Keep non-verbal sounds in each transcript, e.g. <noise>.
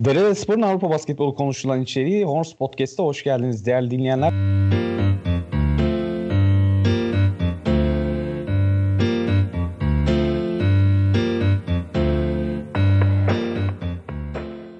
Derede Spor'un Avrupa basketbolu konuşulan içeriği Horns Podcast'a hoş geldiniz değerli dinleyenler.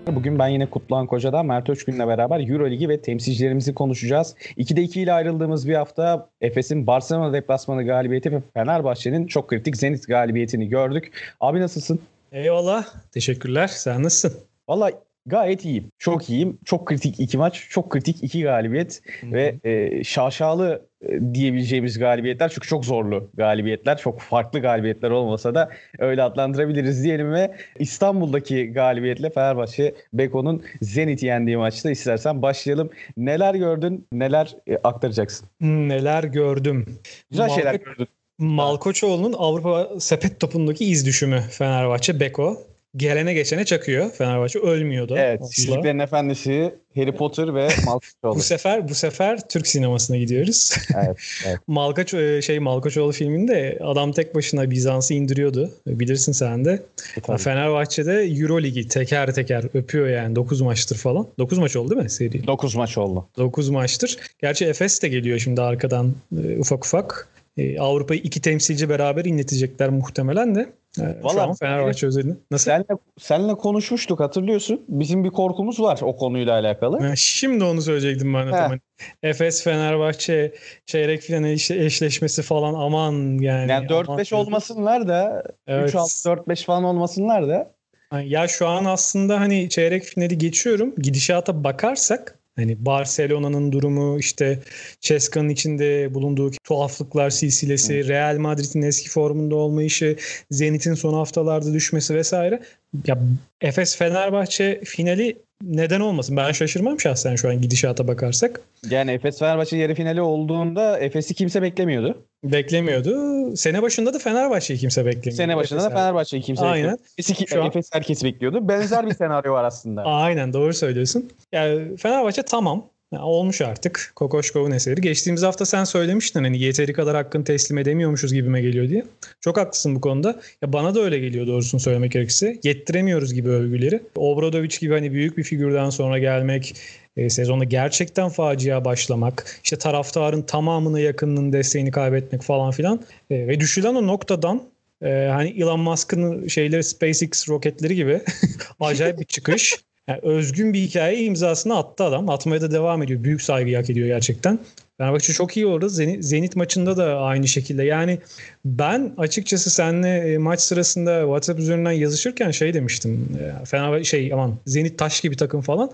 Bugün ben yine Kutluhan Koca'dan Mert Özgün'le beraber Euroligi ve temsilcilerimizi konuşacağız. 2'de 2 ile ayrıldığımız bir hafta Efes'in Barcelona deplasmanı galibiyeti ve Fenerbahçe'nin çok kritik Zenit galibiyetini gördük. Abi nasılsın? Eyvallah. Teşekkürler. Sen nasılsın? Valla gayet iyiyim. Çok iyiyim. Çok kritik iki maç. Çok kritik iki galibiyet. Hı-hı. Ve e, şaşalı e, diyebileceğimiz galibiyetler. Çünkü çok zorlu galibiyetler. Çok farklı galibiyetler olmasa da öyle adlandırabiliriz diyelim ve İstanbul'daki galibiyetle Fenerbahçe Beko'nun Zenit'i yendiği maçta istersen başlayalım. Neler gördün? Neler e, aktaracaksın? Neler gördüm? Güzel Malko- şeyler gördün. Malkoçoğlu'nun Avrupa sepet topundaki iz düşümü Fenerbahçe Beko gelene geçene çakıyor. Fenerbahçe ölmüyordu. Evet. Yüzüklerin Efendisi, Harry Potter ve <laughs> Malkoçoğlu. bu sefer bu sefer Türk sinemasına gidiyoruz. evet. <laughs> evet. Malkoç e, şey Malkoçoğlu filminde adam tek başına Bizans'ı indiriyordu. Bilirsin sen de. E, Fenerbahçe'de Euro Ligi teker teker öpüyor yani 9 maçtır falan. 9 maç oldu değil mi seri? 9 maç oldu. 9 maçtır. Gerçi Efes de geliyor şimdi arkadan e, ufak ufak. E, Avrupa'yı iki temsilci beraber inletecekler muhtemelen de. E, Vallahi, Şu an Fenerbahçe özelinde. Nasıl? Senle, senle konuşmuştuk hatırlıyorsun. Bizim bir korkumuz var o konuyla alakalı. Şimdi onu söyleyecektim ben de. Tamam. Efes Fenerbahçe çeyrek final eşleşmesi falan aman yani. Yani 4-5 olmasınlar da evet. 3-6-4-5 falan olmasınlar da. Ya şu an aslında hani çeyrek finali geçiyorum. Gidişata bakarsak Hani Barcelona'nın durumu işte Ceska'nın içinde bulunduğu tuhaflıklar silsilesi. Real Madrid'in eski formunda olmayışı, Zenit'in son haftalarda düşmesi vesaire. Ya Efes Fenerbahçe finali neden olmasın? Ben şaşırmam şahsen şu an gidişata bakarsak. Yani Efes Fenerbahçe yarı finali olduğunda Efes'i kimse beklemiyordu. Beklemiyordu. Sene başında da Fenerbahçe'yi kimse beklemiyordu. Sene başında Efes da Fenerbahçe'yi kimse Aynen. beklemiyordu. Şu an... Efes herkes bekliyordu. Benzer bir senaryo var aslında. <laughs> Aynen doğru söylüyorsun. Yani Fenerbahçe tamam. Yani olmuş artık Kokoşkov'un eseri. Geçtiğimiz hafta sen söylemiştin hani yeteri kadar hakkını teslim edemiyormuşuz gibime geliyor diye. Çok haklısın bu konuda. Ya bana da öyle geliyor doğrusunu söylemek gerekirse. Yettiremiyoruz gibi övgüleri. Obradoviç gibi hani büyük bir figürden sonra gelmek, e, sezonda gerçekten facia başlamak, işte taraftarın tamamına yakınının desteğini kaybetmek falan filan e, ve düşülen o noktadan e, hani Elon Musk'ın şeyleri SpaceX roketleri gibi <laughs> acayip bir çıkış. Yani özgün bir hikaye imzasını attı adam. Atmaya da devam ediyor. Büyük saygı hak ediyor gerçekten. Fenerbahçe çok iyi orada. Zenit, maçında da aynı şekilde. Yani ben açıkçası seninle e, maç sırasında WhatsApp üzerinden yazışırken şey demiştim. E, Fenerbahçe şey aman Zenit taş gibi takım falan.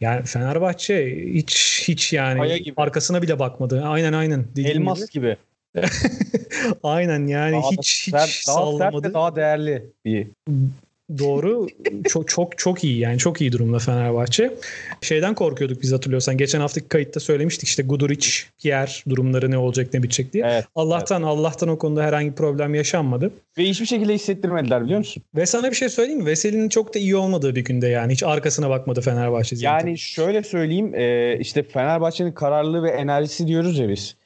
Yani Fenerbahçe hiç hiç yani arkasına bile bakmadı. Aynen aynen. Elmas gibi. gibi. <laughs> aynen yani daha hiç hiç daha sallamadı. Sert daha değerli bir Doğru. çok çok çok iyi yani çok iyi durumda Fenerbahçe. Şeyden korkuyorduk biz hatırlıyorsan. Geçen haftaki kayıtta söylemiştik işte Guduric, Pierre durumları ne olacak ne bitecek diye. Evet, Allah'tan evet. Allah'tan o konuda herhangi bir problem yaşanmadı. Ve hiçbir şekilde hissettirmediler biliyor musun? Ve sana bir şey söyleyeyim mi? Veseli'nin çok da iyi olmadığı bir günde yani. Hiç arkasına bakmadı Fenerbahçe. Yani şöyle söyleyeyim işte Fenerbahçe'nin kararlılığı ve enerjisi diyoruz ya biz.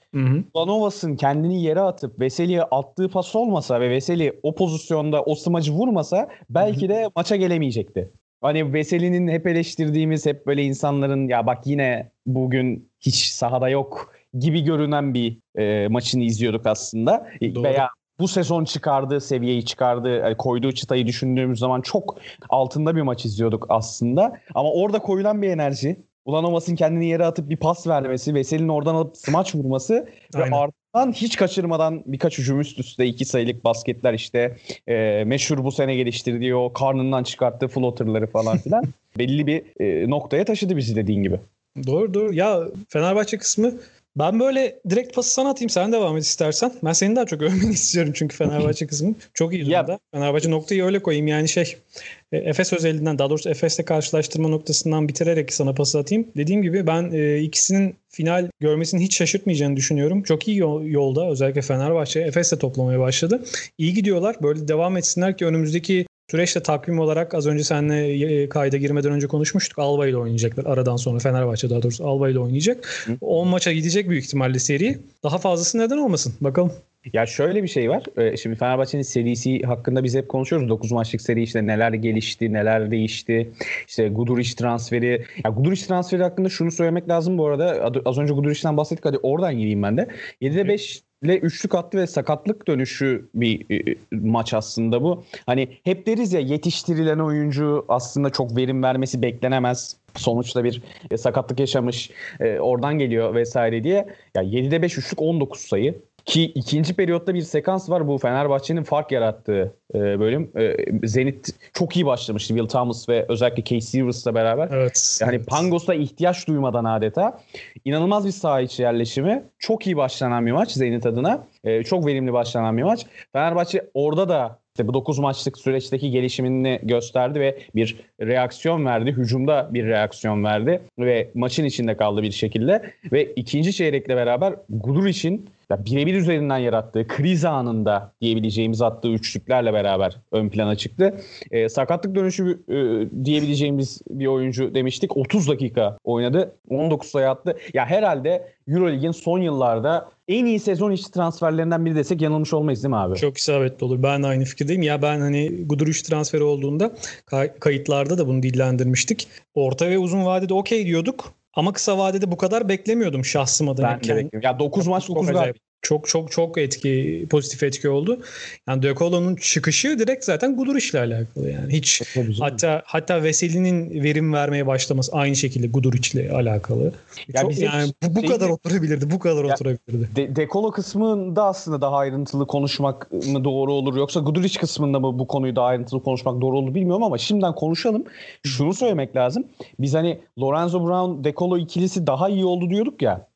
Lanovas'ın kendini yere atıp Veseli'ye attığı pas olmasa ve Veseli o pozisyonda o smacı vurmasa belki de maça gelemeyecekti. Hani Veseli'nin hep eleştirdiğimiz hep böyle insanların ya bak yine bugün hiç sahada yok gibi görünen bir e, maçını izliyorduk aslında. Doğru. Veya bu sezon çıkardığı seviyeyi çıkardığı, yani koyduğu çıtayı düşündüğümüz zaman çok altında bir maç izliyorduk aslında. Ama orada koyulan bir enerji, Ulanovas'ın kendini yere atıp bir pas vermesi, Veseli'nin oradan alıp smaç vurması Aynen. ve ardından hiç kaçırmadan birkaç hücum üst üste iki sayılık basketler işte e, meşhur bu sene geliştirdiği o karnından çıkarttığı floaterları falan filan <laughs> belli bir e, noktaya taşıdı bizi dediğin gibi. Doğru doğru. Ya Fenerbahçe kısmı ben böyle direkt pası sana atayım. Sen devam et istersen. Ben seni daha çok <laughs> övmeni istiyorum çünkü Fenerbahçe kısmı çok iyi durumda. Fenerbahçe noktayı öyle koyayım. Yani şey e, Efes özelinden daha doğrusu Efes'le karşılaştırma noktasından bitirerek sana pası atayım. Dediğim gibi ben e, ikisinin final görmesini hiç şaşırtmayacağını düşünüyorum. Çok iyi yolda özellikle Fenerbahçe Efes'le toplamaya başladı. İyi gidiyorlar. Böyle devam etsinler ki önümüzdeki Süreçte takvim olarak az önce seninle e, kayda girmeden önce konuşmuştuk. Alba ile oynayacaklar. Aradan sonra Fenerbahçe daha doğrusu Alba ile oynayacak. Hı. 10 maça gidecek büyük ihtimalle seri. Daha fazlası neden olmasın? Bakalım. Ya şöyle bir şey var. Ee, şimdi Fenerbahçe'nin serisi hakkında biz hep konuşuyoruz. 9 maçlık seri işte neler gelişti, neler değişti. İşte Guduric transferi. Ya Guduric transferi hakkında şunu söylemek lazım bu arada. Az önce Guduric'den bahsettik. Hadi oradan gireyim ben de. 7'de 5 ile üçlük attı ve sakatlık dönüşü bir e, maç aslında bu. Hani hep deriz ya yetiştirilen oyuncu aslında çok verim vermesi beklenemez. Sonuçta bir e, sakatlık yaşamış e, oradan geliyor vesaire diye. Ya 7'de 5 üçlük 19 sayı. Ki ikinci periyotta bir sekans var bu Fenerbahçe'nin fark yarattığı e, bölüm. E, Zenit çok iyi başlamıştı Will Thomas ve özellikle Casey Rivers'la beraber. Evet. Yani evet. Pangos'a ihtiyaç duymadan adeta. inanılmaz bir saha içi yerleşimi. Çok iyi başlanan bir maç Zenit adına. E, çok verimli başlanan bir maç. Fenerbahçe orada da işte bu 9 maçlık süreçteki gelişimini gösterdi ve bir reaksiyon verdi. Hücumda bir reaksiyon verdi ve maçın içinde kaldı bir şekilde. Ve ikinci çeyrekle beraber Gudur için birebir üzerinden yarattığı kriz anında diyebileceğimiz attığı üçlüklerle beraber ön plana çıktı. E, sakatlık dönüşü e, diyebileceğimiz bir oyuncu demiştik. 30 dakika oynadı. 19 sayı attı. Ya herhalde Euroleague'in son yıllarda en iyi sezon içi transferlerinden biri desek yanılmış olmayız değil mi abi? Çok isabetli olur. Ben de aynı fikirdeyim. Ya ben hani Guduric transferi olduğunda kay- kayıtlarda da bunu dillendirmiştik. Orta ve uzun vadede okey diyorduk. Ama kısa vadede bu kadar beklemiyordum şahsım adına. Ben de bekliyorum. Ya 9 maç 9 galibiyet. Çok çok çok etki pozitif etki oldu. Yani De Colo'nun çıkışı direkt zaten Guduric ile alakalı yani. Hiç hatta hatta Veseli'nin verim vermeye başlaması aynı şekilde Guduric ile alakalı. Ya çok, yani bu, bu şey, kadar oturabilirdi. Bu kadar ya, oturabilirdi. De, De Colo kısmında aslında daha ayrıntılı konuşmak mı doğru olur yoksa Guduric kısmında mı bu konuyu daha ayrıntılı konuşmak doğru olur bilmiyorum ama şimdiden konuşalım. Şunu söylemek lazım. Biz hani Lorenzo Brown De Colo ikilisi daha iyi oldu diyorduk ya.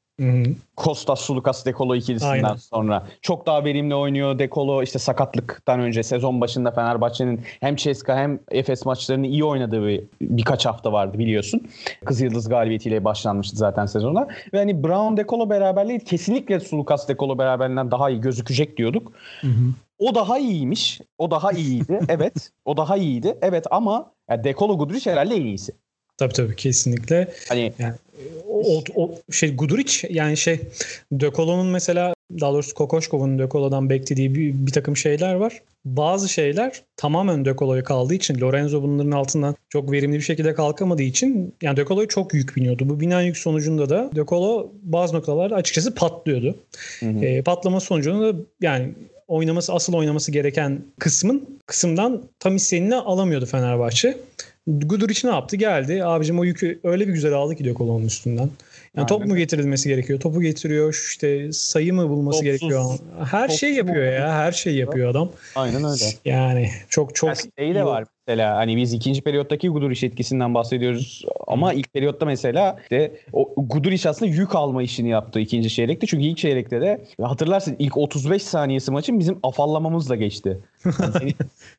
Kostas Sulukas Dekolo ikilisinden Aynen. sonra çok daha verimli oynuyor. Dekolo işte sakatlıktan önce sezon başında Fenerbahçe'nin hem Ceska hem Efes maçlarını iyi oynadığı bir, birkaç hafta vardı biliyorsun. Kızıldız galibiyetiyle başlanmıştı zaten sezona. Ve hani Brown Dekolo beraberliği kesinlikle Sulukas Dekolo beraberliğinden daha iyi gözükecek diyorduk. Hı-hı. O daha iyiymiş. O daha iyiydi. <laughs> evet. O daha iyiydi. Evet ama yani Dekolo Guduric herhalde en iyisi. Tabii tabii kesinlikle. Hani yani, o, o şey Guduric yani şey Dökolo'nun mesela daha doğrusu Kokoşkov'un Dökolo'dan beklediği bir, bir takım şeyler var. Bazı şeyler tamamen Dökolo'ya kaldığı için Lorenzo bunların altından çok verimli bir şekilde kalkamadığı için yani Dökolo'ya çok yük biniyordu. Bu binen yük sonucunda da Dökolo bazı noktalarda açıkçası patlıyordu. Hı hı. E, patlama sonucunda da yani oynaması asıl oynaması gereken kısmın kısımdan tam istediğini alamıyordu Fenerbahçe. Guduric ne yaptı? Geldi. Abicim o yükü öyle bir güzel aldı ki Dökolon'un üstünden. Yani top mu getirilmesi gerekiyor? Topu getiriyor. işte sayı mı bulması Topsuz. gerekiyor? Her Topsuz şey yapıyor ya. Her şey yapıyor adam. Aynen öyle. Yani çok çok yani şey de var mesela hani biz ikinci periyottaki Guduric etkisinden bahsediyoruz ama ilk periyotta mesela işte o Guduric aslında yük alma işini yaptı ikinci çeyrekte. Çünkü ilk çeyrekte de hatırlarsın ilk 35 saniyesi maçın bizim afallamamızla geçti. Yani Zenit,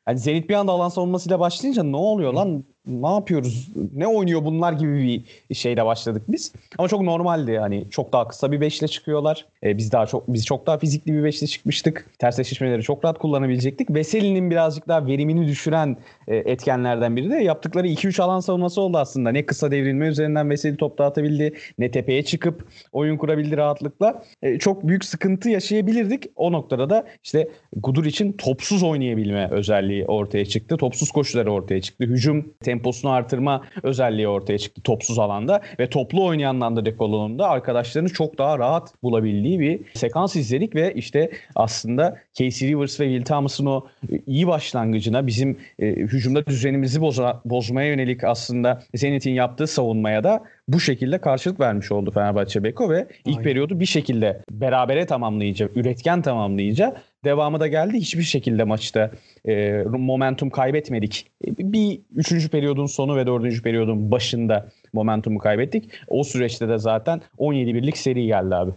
yani <laughs> Zenit bir anda alan savunmasıyla başlayınca ne oluyor lan ne yapıyoruz? Ne oynuyor bunlar gibi bir şeyle başladık biz. Ama çok normaldi yani. Çok daha kısa bir beşle çıkıyorlar. Ee, biz daha çok biz çok daha fizikli bir beşle çıkmıştık. Ters eşleşmeleri çok rahat kullanabilecektik. Veseli'nin birazcık daha verimini düşüren e, etkenlerden biri de yaptıkları 2-3 alan savunması oldu aslında. Ne kısa devrilme üzerinden Veseli top dağıtabildi, ne tepeye çıkıp oyun kurabildi rahatlıkla. E, çok büyük sıkıntı yaşayabilirdik. O noktada da işte Gudur için topsuz oynayabilme özelliği ortaya çıktı. Topsuz koşuları ortaya çıktı. Hücum temposunu artırma özelliği ortaya çıktı topsuz alanda ve toplu oynayan anda dekolonunda arkadaşlarını çok daha rahat bulabildiği bir sekans izledik ve işte aslında Casey Rivers ve Will Thomas'ın o iyi başlangıcına bizim e, hücumda düzenimizi boza, bozmaya yönelik aslında Zenit'in yaptığı savunmaya da bu şekilde karşılık vermiş oldu Fenerbahçe Beko ve ilk Aynen. periyodu bir şekilde berabere tamamlayınca, üretken tamamlayınca devamı da geldi. Hiçbir şekilde maçta e, momentum kaybetmedik. Bir üçüncü periyodun sonu ve dördüncü periyodun başında momentumu kaybettik. O süreçte de zaten 17 birlik seri geldi abi.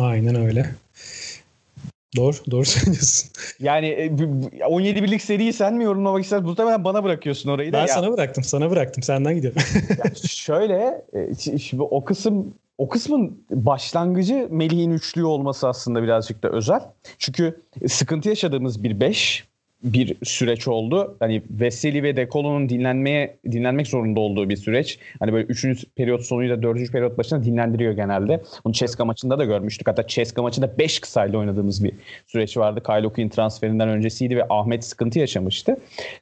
Aynen öyle. Doğru, doğru <laughs> söylüyorsun. Yani 17 e, birlik seriyi sen mi yorumlamak istersin? Muhtemelen bana bırakıyorsun orayı da. Ben ya. sana bıraktım, sana bıraktım. Senden gidiyorum. <laughs> şöyle, e, şimdi o kısım o kısmın başlangıcı Melih'in üçlüğü olması aslında birazcık da özel. Çünkü sıkıntı yaşadığımız bir 5 bir süreç oldu. Hani Veseli ve Dekolo'nun dinlenmeye dinlenmek zorunda olduğu bir süreç. Hani böyle 3. periyot sonuyla 4. periyot başına dinlendiriyor genelde. Bunu Ceska maçında da görmüştük. Hatta Ceska maçında 5 kısayla oynadığımız bir süreç vardı. Kylo Quinn transferinden öncesiydi ve Ahmet sıkıntı yaşamıştı.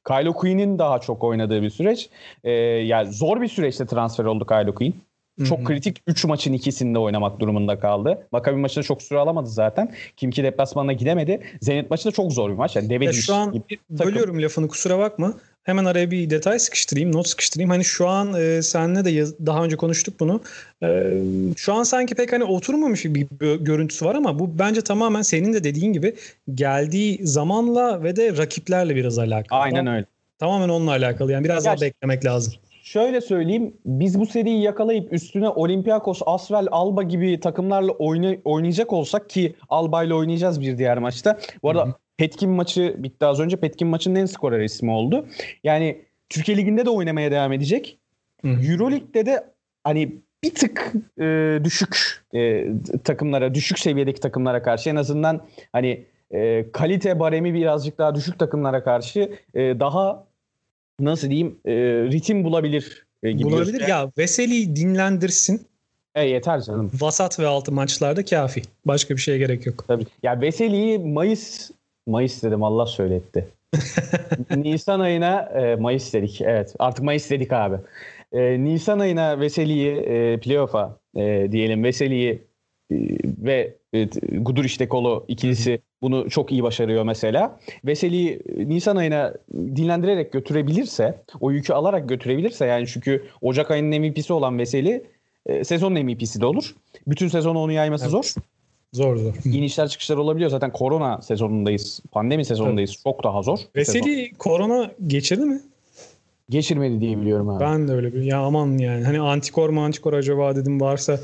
Kylo Quinn'in daha çok oynadığı bir süreç. Ee, yani zor bir süreçte transfer oldu Kylo Quinn. Çok Hı-hı. kritik 3 maçın ikisinde oynamak durumunda kaldı. Maccabi maçında çok süre alamadı zaten. Kimki deplasmanına gidemedi. Zenit maçı da çok zor bir maç. Yani deve ya şu an gibi bölüyorum lafını kusura bakma. Hemen araya bir detay sıkıştırayım, not sıkıştırayım. Hani şu an e, seninle de yaz, daha önce konuştuk bunu. E, şu an sanki pek hani oturmamış bir, görüntüsü var ama bu bence tamamen senin de dediğin gibi geldiği zamanla ve de rakiplerle biraz alakalı. Aynen öyle. Tamamen onunla alakalı. Yani biraz Gerçekten. daha beklemek lazım şöyle söyleyeyim. Biz bu seriyi yakalayıp üstüne Olympiakos, Asvel, Alba gibi takımlarla oyna, oynayacak olsak ki Alba ile oynayacağız bir diğer maçta. Bu arada Hı-hı. Petkin maçı bitti az önce. Petkin maçının en skorer ismi oldu. Yani Türkiye Ligi'nde de oynamaya devam edecek. Hı-hı. Euroleague'de de hani bir tık e, düşük e, takımlara, düşük seviyedeki takımlara karşı en azından hani e, kalite baremi birazcık daha düşük takımlara karşı e, daha nasıl diyeyim e, ritim bulabilir e, gibi Bulabilir gözüküyor. ya Veseli dinlendirsin. E yeter canım. Vasat ve altı maçlarda kafi. Başka bir şeye gerek yok. Tabii. Ya Veseli'yi Mayıs Mayıs dedim Allah söyletti. <laughs> Nisan ayına e, Mayıs dedik. Evet. Artık Mayıs dedik abi. E, Nisan ayına Veseli'yi e, playoff'a e, diyelim Veseli'yi e, ve e, Guduric Dekolo ikilisi bunu çok iyi başarıyor mesela. Veseli Nisan ayına dinlendirerek götürebilirse, o yükü alarak götürebilirse yani çünkü Ocak ayının MVP'si olan Veseli e, sezonun MVP'si de olur. Bütün sezonu onu yayması evet. zor. Zor zor. İnişler çıkışlar olabiliyor. Zaten korona sezonundayız. Pandemi sezonundayız. Tabii. Çok daha zor. Veseli korona geçirdi mi? Geçirmedi diye biliyorum abi. Ben de öyle bir. Ya aman yani. Hani antikor mu antikor acaba dedim varsa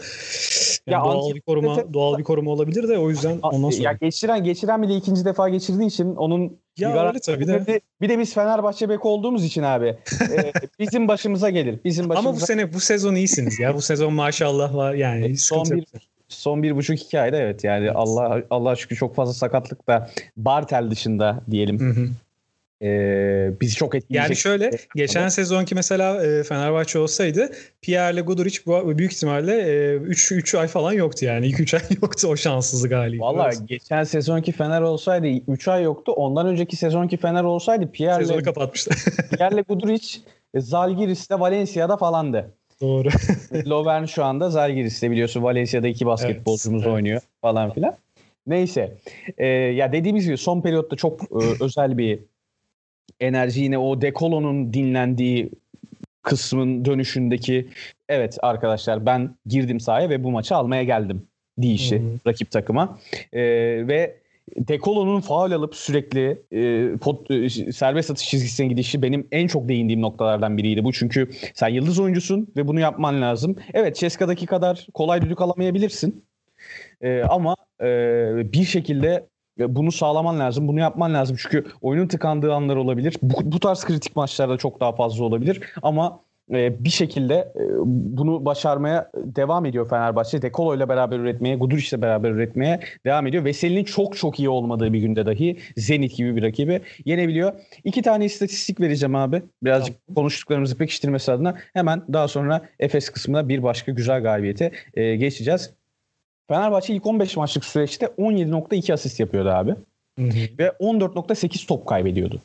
yani ya doğal bir koruma de, doğal bir koruma olabilir de o yüzden ondan sonra. Ya geçiren geçiren bile ikinci defa geçirdiği için onun ya öyle tabii de. Bir, bir de biz Fenerbahçe bek olduğumuz için abi <laughs> e, bizim başımıza gelir. Bizim başımıza. Ama bu sene bu sezon iyisiniz ya. Bu sezon maşallah var yani. E, son bir, son bir buçuk iki ayda evet yani evet. Allah Allah şükür çok fazla sakatlık da Bartel dışında diyelim. Hı hı e, bizi çok etkileyecek. Yani şöyle geçen ama. sezonki mesela e, Fenerbahçe olsaydı Pierre'le Guduric bu büyük ihtimalle 3 e, 3 ay falan yoktu yani. <laughs> 2-3 ay yoktu o şanssızlık haliyle. Valla geçen sezonki Fener olsaydı 3 ay yoktu. Ondan önceki sezonki Fener olsaydı Pierre'le Sezonu kapatmıştı. <laughs> <laughs> Pierre'le Guduric Zalgiris'te Valencia'da falandı. Doğru. Lovern şu anda Zalgiris'te biliyorsun Valencia'da iki basketbolcumuz evet, oynuyor evet. falan filan. Neyse. Ee, ya dediğimiz gibi son periyotta çok e, özel bir enerji yine o Dekolo'nun dinlendiği kısmın dönüşündeki evet arkadaşlar ben girdim sahaya ve bu maçı almaya geldim deyişi hı rakip takıma. Ee, ve Dekolo'nun faul alıp sürekli e, pot, e, serbest atış çizgisine gidişi benim en çok değindiğim noktalardan biriydi bu. Çünkü sen yıldız oyuncusun ve bunu yapman lazım. Evet Ceska'daki kadar kolay düdük alamayabilirsin. E, ama e, bir şekilde bunu sağlaman lazım. Bunu yapman lazım. Çünkü oyunun tıkandığı anlar olabilir. Bu, bu tarz kritik maçlarda çok daha fazla olabilir. Ama e, bir şekilde e, bunu başarmaya devam ediyor Fenerbahçe. Dekolo ile beraber üretmeye, Guduric ile beraber üretmeye devam ediyor. Veseli'nin çok çok iyi olmadığı bir günde dahi Zenit gibi bir rakibi yenebiliyor. İki tane istatistik vereceğim abi. Birazcık tamam. konuştuklarımızı pekiştirmesi adına. Hemen daha sonra Efes kısmında bir başka güzel galibiyete e, geçeceğiz. Fenerbahçe ilk 15 maçlık süreçte 17.2 asist yapıyordu abi. Hı hı. Ve 14.8 top kaybediyordu.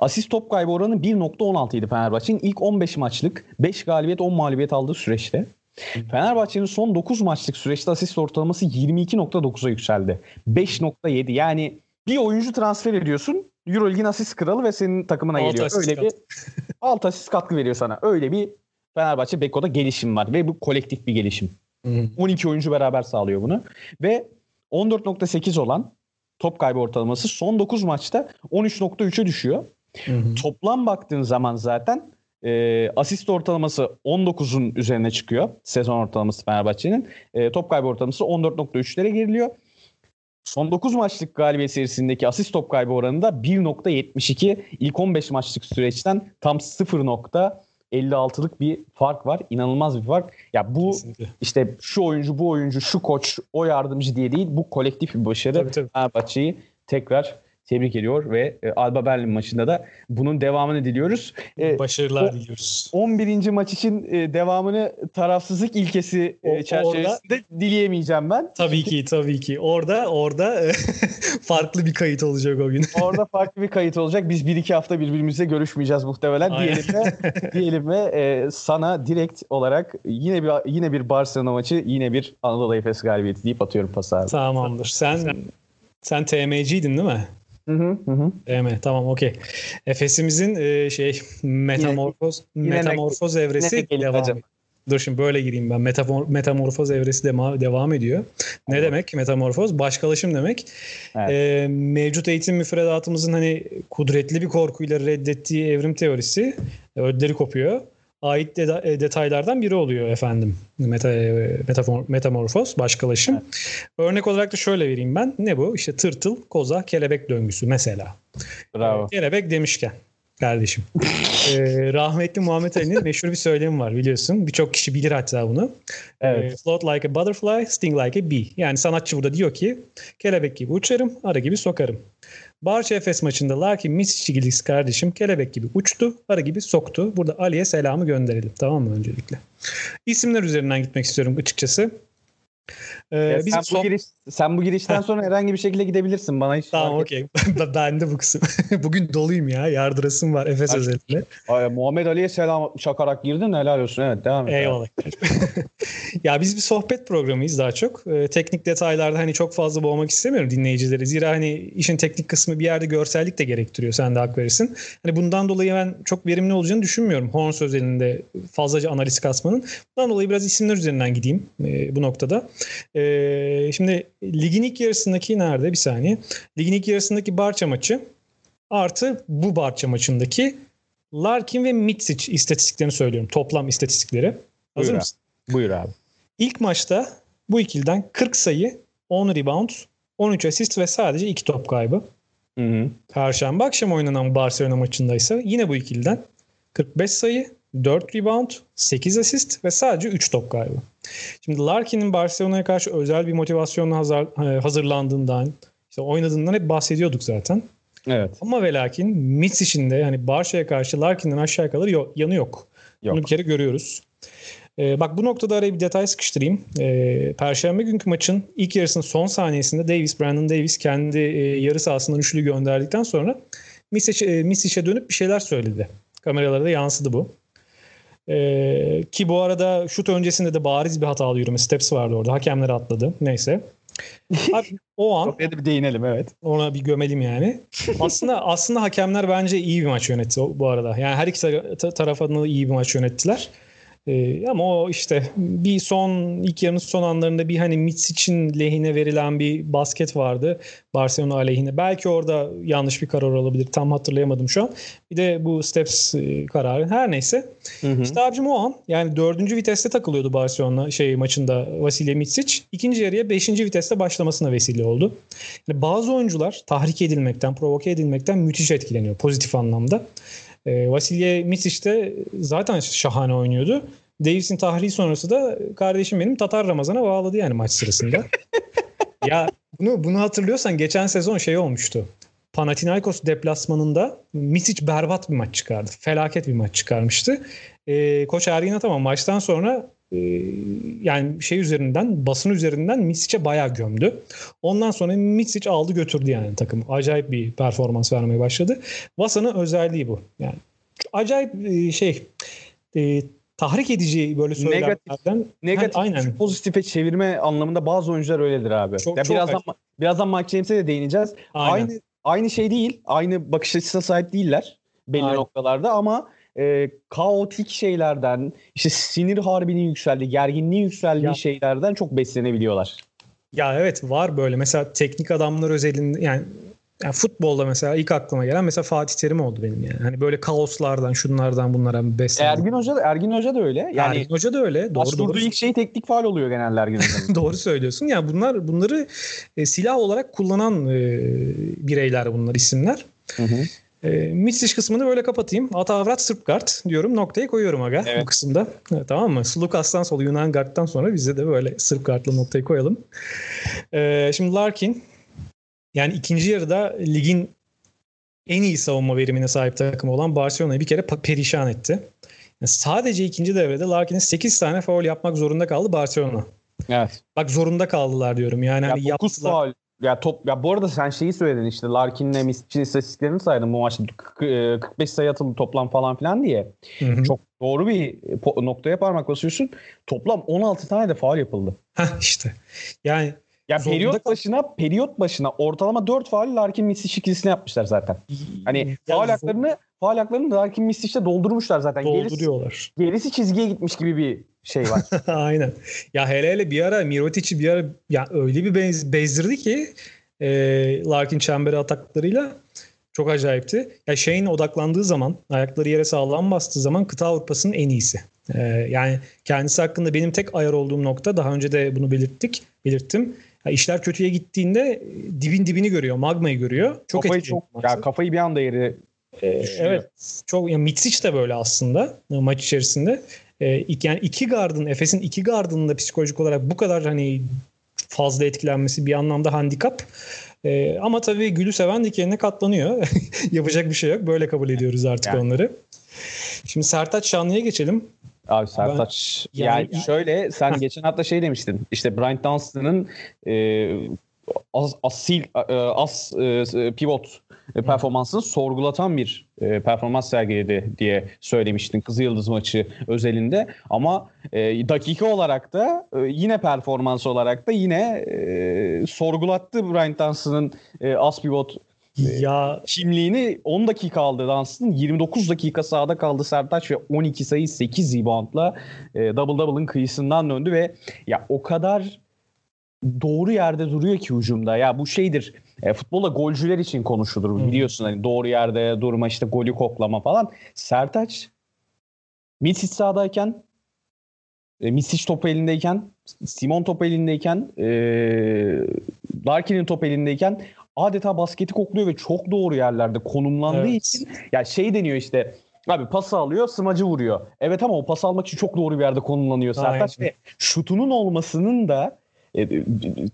Asist top kaybı oranı 1.16 idi Fenerbahçe'nin ilk 15 maçlık 5 galibiyet 10 mağlubiyet aldığı süreçte. Fenerbahçe'nin son 9 maçlık süreçte asist ortalaması 22.9'a yükseldi. 5.7 yani bir oyuncu transfer ediyorsun Euroleague'in asist kralı ve senin takımına alt geliyor. Öyle bir alt asist katkı veriyor sana. Öyle bir Fenerbahçe Beko'da gelişim var ve bu kolektif bir gelişim. Hı. 12 oyuncu beraber sağlıyor bunu. Ve 14.8 olan top kaybı ortalaması son 9 maçta 13.3'e düşüyor. Hı hı. Toplam baktığın zaman zaten e, asist ortalaması 19'un üzerine çıkıyor. Sezon ortalaması Fenerbahçe'nin. E, top kaybı ortalaması 14.3'lere geriliyor. Son 9 maçlık galibiyet serisindeki asist top kaybı oranı da 1.72. İlk 15 maçlık süreçten tam 0. 56'lık bir fark var. İnanılmaz bir fark. Ya bu Kesinlikle. işte şu oyuncu, bu oyuncu, şu koç, o yardımcı diye değil. Bu kolektif bir başarı. Fenerbahçe'yi tekrar tebrik ediyor ve e, Alba Berlin maçında da bunun devamını diliyoruz. E, Başarılar o, diliyoruz. 11. maç için e, devamını tarafsızlık ilkesi e, çerçevesinde orada, dileyemeyeceğim ben. Tabii ki tabii ki. Orada orada <laughs> farklı bir kayıt olacak o gün. orada <laughs> farklı bir kayıt olacak. Biz bir iki hafta birbirimizle görüşmeyeceğiz muhtemelen. Aynen. Diyelim ve <laughs> diyelim ve e, sana direkt olarak yine bir yine bir Barcelona maçı, yine bir Anadolu Efes galibiyeti deyip atıyorum pası abi. Tamamdır. Sen sen TM'ciydin değil mi? Hı hı hı. Evet tamam okey. Efes'imizin e, şey metamorfoz yine, metamorfoz yine evresi yine devam ediyor. Dur şimdi böyle gireyim ben. Metafor, metamorfoz evresi de, devam ediyor. Ne evet. demek metamorfoz? Başkalaşım demek. Evet. E, mevcut eğitim müfredatımızın hani kudretli bir korkuyla reddettiği evrim teorisi ödleri kopuyor ait de, e, detaylardan biri oluyor efendim. Meta, e, metafor, metamorfoz, başkalaşım. Evet. Örnek olarak da şöyle vereyim ben. Ne bu? İşte tırtıl, koza, kelebek döngüsü mesela. Bravo. Kelebek demişken kardeşim. ee, rahmetli Muhammed Ali'nin <laughs> meşhur bir söylemi var biliyorsun. Birçok kişi bilir hatta bunu. Evet. Ee, float like a butterfly, sting like a bee. Yani sanatçı burada diyor ki kelebek gibi uçarım, ara gibi sokarım. Barça Efes maçında Larkin Misiciglis kardeşim kelebek gibi uçtu, arı gibi soktu. Burada Ali'ye selamı gönderelim tamam mı öncelikle. İsimler üzerinden gitmek istiyorum açıkçası. Ee, sen, bu giriş, sen bu girişten sonra herhangi bir şekilde gidebilirsin. Bana hiç Tamam okey. <laughs> ben de bu kısım. <laughs> Bugün doluyum ya. Yardırasım var Efes özellikle. Ay, Muhammed Ali'ye selam şakarak girdin. Helal olsun. Evet devam et. Eyvallah. <laughs> ya biz bir sohbet programıyız daha çok. Ee, teknik detaylarda hani çok fazla boğmak istemiyorum dinleyicileri. Zira hani işin teknik kısmı bir yerde görsellik de gerektiriyor. Sen de hak verirsin. Hani bundan dolayı ben çok verimli olacağını düşünmüyorum. Horns özelinde fazlaca analiz kasmanın. Bundan dolayı biraz isimler üzerinden gideyim e, bu noktada. Ee, şimdi ligin ilk yarısındaki nerede? Bir saniye. Ligin ilk yarısındaki Barça maçı artı bu Barça maçındaki Larkin ve Mitsic istatistiklerini söylüyorum. Toplam istatistikleri. Hazır Buyur mısın? Abi. Buyur abi. İlk maçta bu ikiliden 40 sayı, 10 rebound, 13 asist ve sadece 2 top kaybı. Hı hı. Perşembe akşam oynanan Barcelona maçında ise yine bu ikiliden 45 sayı, 4 rebound, 8 asist ve sadece 3 top kaybı. Şimdi Larkin'in Barcelona'ya karşı özel bir motivasyonla hazır, e, hazırlandığından, işte oynadığından hep bahsediyorduk zaten. Evet. Ama ve lakin Mitsic'in de yani Barça'ya karşı Larkin'den aşağı yukarı yo- yanı yok. yok. Bunu bir kere görüyoruz. Ee, bak bu noktada araya bir detay sıkıştırayım. Ee, Perşembe günkü maçın ilk yarısının son saniyesinde Davis, Brandon Davis kendi e, yarı sahasından üçlü gönderdikten sonra Misic'e Misic'e dönüp bir şeyler söyledi. Kameralara da yansıdı bu. Ee, ki bu arada şut öncesinde de bariz bir hatalı yürüme steps vardı orada. Hakemler atladı. Neyse. <laughs> Abi, o an Oraya bir değinelim evet. Ona bir gömelim yani. aslında aslında hakemler bence iyi bir maç yönetti bu arada. Yani her iki tarafından da iyi bir maç yönettiler. Ee, ama o işte bir son ilk yarının son anlarında bir hani Mitsic'in lehine verilen bir basket vardı. Barcelona aleyhine. Belki orada yanlış bir karar olabilir. Tam hatırlayamadım şu an. Bir de bu Steps e, kararı. Her neyse. Hı hı. İşte abicim o an yani dördüncü viteste takılıyordu Barcelona şey maçında Vasilya Mitsic. İkinci yarıya beşinci viteste başlamasına vesile oldu. Yani bazı oyuncular tahrik edilmekten, provoke edilmekten müthiş etkileniyor pozitif anlamda. E, Vasilya Misic de zaten şahane oynuyordu. Davis'in tahriği sonrası da kardeşim benim Tatar Ramazan'a bağladı yani maç sırasında. <laughs> ya bunu bunu hatırlıyorsan geçen sezon şey olmuştu. Panathinaikos deplasmanında Misic berbat bir maç çıkardı. Felaket bir maç çıkarmıştı. E, Koç Ergin Ataman maçtan sonra yani şey üzerinden basın üzerinden Misic'e bayağı gömdü. Ondan sonra Misic aldı götürdü yani takım. Acayip bir performans vermeye başladı. Vasa'nın özelliği bu. Yani acayip e, şey e, tahrik edici böyle söylemlerden. Negatif, negatif aynen. pozitife çevirme anlamında bazı oyuncular öyledir abi. Çok, ya çok birazdan acayip. birazdan Mike James'e de değineceğiz. Aynen. Aynı aynı şey değil. Aynı bakış açısına sahip değiller belli aynen. noktalarda ama e, kaotik şeylerden, işte sinir harbinin yükseldiği, gerginliğin yükseldiği ya. şeylerden çok beslenebiliyorlar. Ya evet var böyle. Mesela teknik adamlar özelinde yani yani futbolda mesela ilk aklıma gelen mesela Fatih Terim oldu benim yani. Hani böyle kaoslardan, şunlardan bunlara beslendim. Ergin Hoca da Ergin Hoca da öyle. Yani Ergin Hoca da öyle. Doğru doğru. ilk şey teknik faal oluyor genelde Ergin Hoca'nın. <laughs> doğru söylüyorsun. Ya yani bunlar bunları e, silah olarak kullanan e, bireyler bunlar isimler. Hı hı. E, Mitsic kısmını böyle kapatayım. Atavrat Sırp kart diyorum. Noktayı koyuyorum aga evet. bu kısımda. Evet, tamam mı? Lukas'tan sonra Yunan Guard'dan sonra bize de böyle Sırp kartla noktayı koyalım. E, şimdi Larkin Yani ikinci yarıda ligin en iyi savunma verimine sahip takım olan Barcelona'yı bir kere perişan etti. Yani sadece ikinci devrede Larkin'in 8 tane faul yapmak zorunda kaldı Barcelona. Evet. Bak zorunda kaldılar diyorum. Yani ya hani 9 faul. Ya top ya bu arada sen şeyi söyledin işte Larkin'le Misic'in istatistiklerini saydın bu maçta 45 sayı atıldı toplam falan filan diye. Hı hı. Çok doğru bir noktaya parmak basıyorsun. Toplam 16 tane de faul yapıldı. Heh işte. Yani ya periyot başına periyot başına ortalama 4 faul Larkin Misic ikilisine yapmışlar zaten. Hani faul haklarını faul haklarını Larkin Misic'te doldurmuşlar zaten. Dolduruyorlar. Gerisi, gerisi çizgiye gitmiş gibi bir şey var. <laughs> Aynen. Ya hele hele bir ara Mirotic'i bir ara ya öyle bir bez, bezdirdi ki e, Larkin çemberi ataklarıyla çok acayipti. Ya şeyin odaklandığı zaman, ayakları yere sağlam bastığı zaman kıta Avrupa'sının en iyisi. Ee, yani kendisi hakkında benim tek ayar olduğum nokta daha önce de bunu belirttik, belirttim. Ya işler kötüye gittiğinde dibin dibini görüyor, magmayı görüyor. Çok kafayı çok ya kafayı bir anda yeri ee, evet. Çok ya Mitsic de böyle aslında maç içerisinde. Ee, yani iki gardın Efes'in iki gardının da psikolojik olarak bu kadar hani fazla etkilenmesi bir anlamda handikap. Ee, ama tabii gülü seven dikenine katlanıyor. <laughs> Yapacak bir şey yok. Böyle kabul ediyoruz artık yani. onları. Şimdi Sertaç Şanlı'ya geçelim. Abi Sertaç ben, yani, yani şöyle <laughs> sen geçen hafta şey demiştin. İşte Bryant Dunstan'ın e, as, asil e, as e, pivot performansını sorgulatan bir e, performans sergiledi diye söylemiştin Kızı Yıldız maçı özelinde. Ama e, dakika olarak da e, yine performans olarak da yine e, sorgulattı Brian Dunstan'ın e, as pivot ya kimliğini 10 dakika aldı Dunstan. 29 dakika sahada kaldı Sertaç ve 12 sayı 8 reboundla e, double double'ın kıyısından döndü ve ya o kadar doğru yerde duruyor ki hücumda. Ya bu şeydir. E, futbolda golcüler için konuşulur hmm. biliyorsun hani doğru yerde durma işte golü koklama falan. Sertaç Misic sahadayken e, Misic top elindeyken Simon top elindeyken e, Larkin'in top elindeyken adeta basketi kokluyor ve çok doğru yerlerde konumlandığı evet. için ya şey deniyor işte Abi pas alıyor, smacı vuruyor. Evet ama o pas almak için çok doğru bir yerde konumlanıyor Sertaç ve şutunun olmasının da e,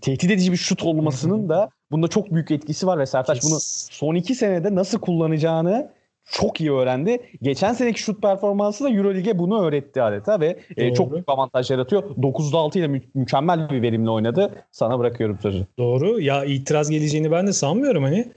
tehdit edici bir şut olmasının da bunda çok büyük etkisi var ve Sertaç bunu son iki senede nasıl kullanacağını çok iyi öğrendi. Geçen seneki şut performansı da Euroleague'e bunu öğretti adeta ve e, çok büyük avantaj yaratıyor. 9'da 6 ile mü- mükemmel bir verimle oynadı. Sana bırakıyorum sözü. Doğru. Ya itiraz geleceğini ben de sanmıyorum hani.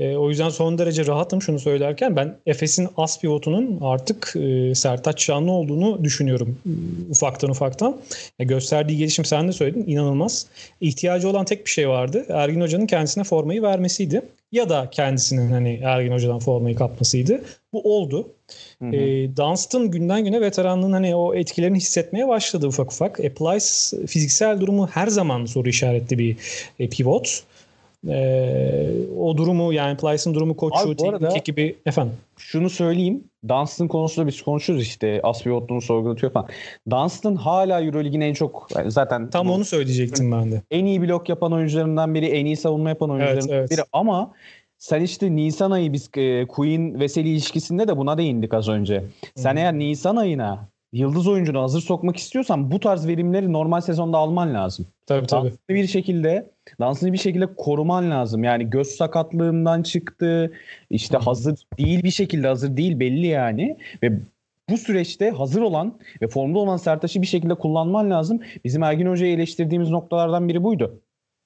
E, o yüzden son derece rahatım şunu söylerken. Ben Efes'in as pivotunun artık e, Sertaç Şanlı olduğunu düşünüyorum e, ufaktan ufaktan. E, gösterdiği gelişim sen de söyledin inanılmaz. İhtiyacı olan tek bir şey vardı. Ergin Hoca'nın kendisine formayı vermesiydi. Ya da kendisinin hani Ergin Hoca'dan formayı kapmasıydı. Bu oldu. Hı hı. E, Dunstan günden güne veteranlığın hani o etkilerini hissetmeye başladı ufak ufak. E, Plyce fiziksel durumu her zaman soru işaretli bir e, pivot. Ee, o durumu yani Plyce'ın durumu koçu, teknik ekibi efendim. Şunu söyleyeyim. Dunstan konusunda biz konuşuruz işte Aspivotlu'nu sorgulatıyor falan. Dunstan hala Euroleague'in en çok zaten tam onu söyleyecektim ben de. En iyi blok yapan oyuncularından biri, en iyi savunma yapan oyuncularından evet, evet. biri ama sen işte Nisan ayı biz e, Queen Veseli ilişkisinde de buna değindik az önce. Sen hmm. eğer Nisan ayına yıldız oyuncunu hazır sokmak istiyorsan bu tarz verimleri normal sezonda alman lazım. Tabii tabii. Dansını bir şekilde dansını bir şekilde koruman lazım. Yani göz sakatlığından çıktı. İşte hazır değil bir şekilde hazır değil belli yani ve bu süreçte hazır olan ve formda olan Sertaç'ı bir şekilde kullanman lazım. Bizim Ergin Hoca'yı eleştirdiğimiz noktalardan biri buydu.